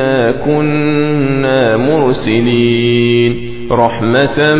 إنا كنا مرسلين رحمة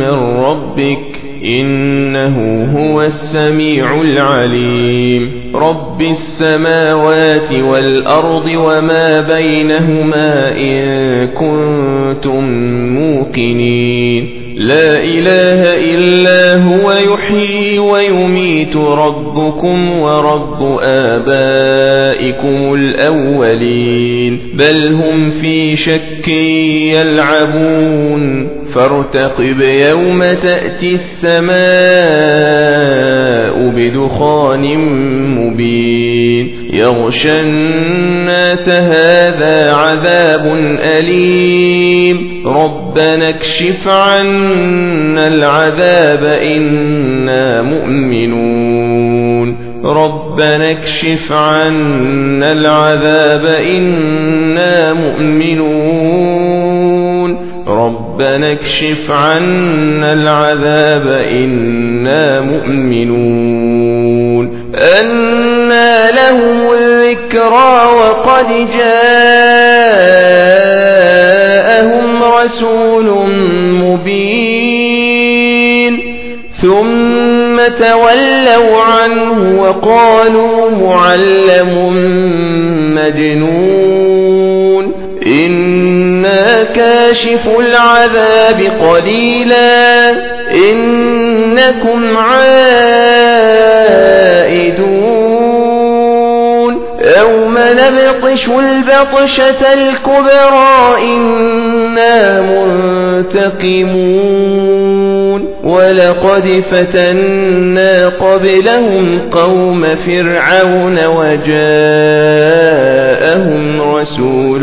من ربك إنه هو السميع العليم رب السماوات والأرض وما بينهما إن كنتم موقنين لا إله إلا هو يحيي ويميت ربكم ورب آبائكم الأولين. بل هم في شك يلعبون. فارتقب يوم تأتي السماء. بدخان مبين. يغشى الناس هذا عذاب أليم. ربنا اكشف عنا العذاب إنا مؤمنون. ربنا اكشف عنا العذاب إنا مؤمنون. ربنا اكشف عنا العذاب إنا مؤمنون. أنا لهم الذكرى وقد جاءهم رسول مبين. ثم تولوا عنه وقالوا معلم مجنون. كاشف العذاب قليلا إنكم عائدون يوم نبطش البطشة الكبرى إنا منتقمون ولقد فتنا قبلهم قوم فرعون وجاءهم رسول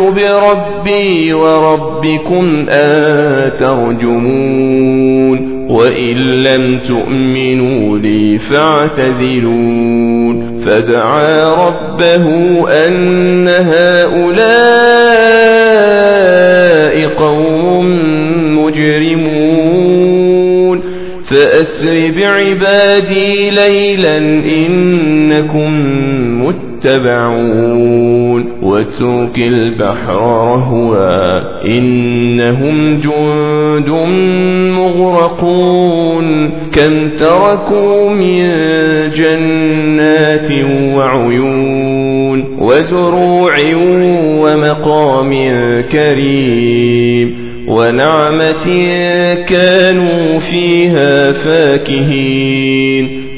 بربي وربكم أن ترجمون وإن لم تؤمنوا لي فاعتزلون فدعا ربه أن هؤلاء قوم مجرمون فأسر بعبادي ليلا إنكم متبعون واترك البحر رهوا إنهم جند مغرقون كم تركوا من جنات وعيون وزروع ومقام كريم ونعمة كانوا فيها فاكهين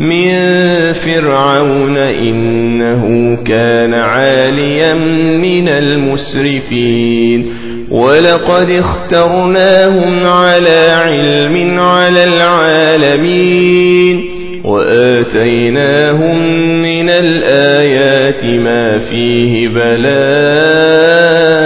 من فرعون إنه كان عاليا من المسرفين. ولقد اخترناهم على علم على العالمين. وآتيناهم من الآيات ما فيه بلاء.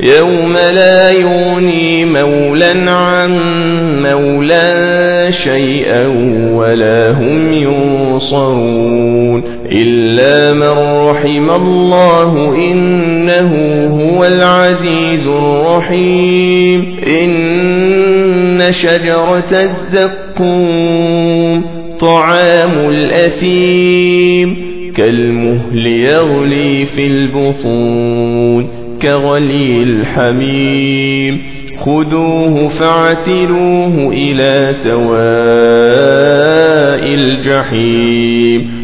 يوم لا يغني مولا عن مولا شيئا ولا هم ينصرون إلا من رحم الله إنه هو العزيز الرحيم. إن شجرة الزقوم طعام الأثيم كالمهل يغلي في البطون. كغلي الحميم. خذوه فاعتلوه إلى سواء الجحيم.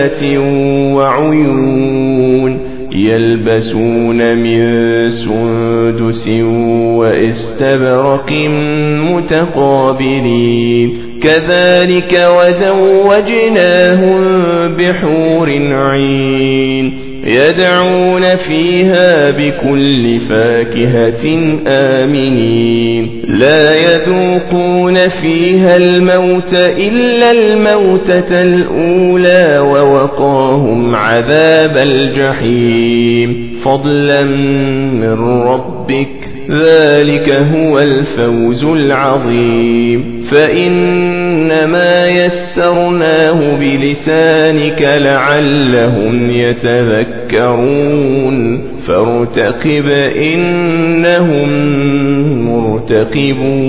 جنات وعيون يلبسون من سندس واستبرق متقابلين كذلك وزوجناهم بحور عين يدعون فيها بكل فاكهة آمنين. لا يذوقون فيها الموت إلا الموتة الأولى ووقاهم عذاب الجحيم. فضلا من ربك ذلك هو الفوز العظيم. فإنما يسرناه بلسانك لعلهم يتذكرون. فارتقب إنهم مرتقبون.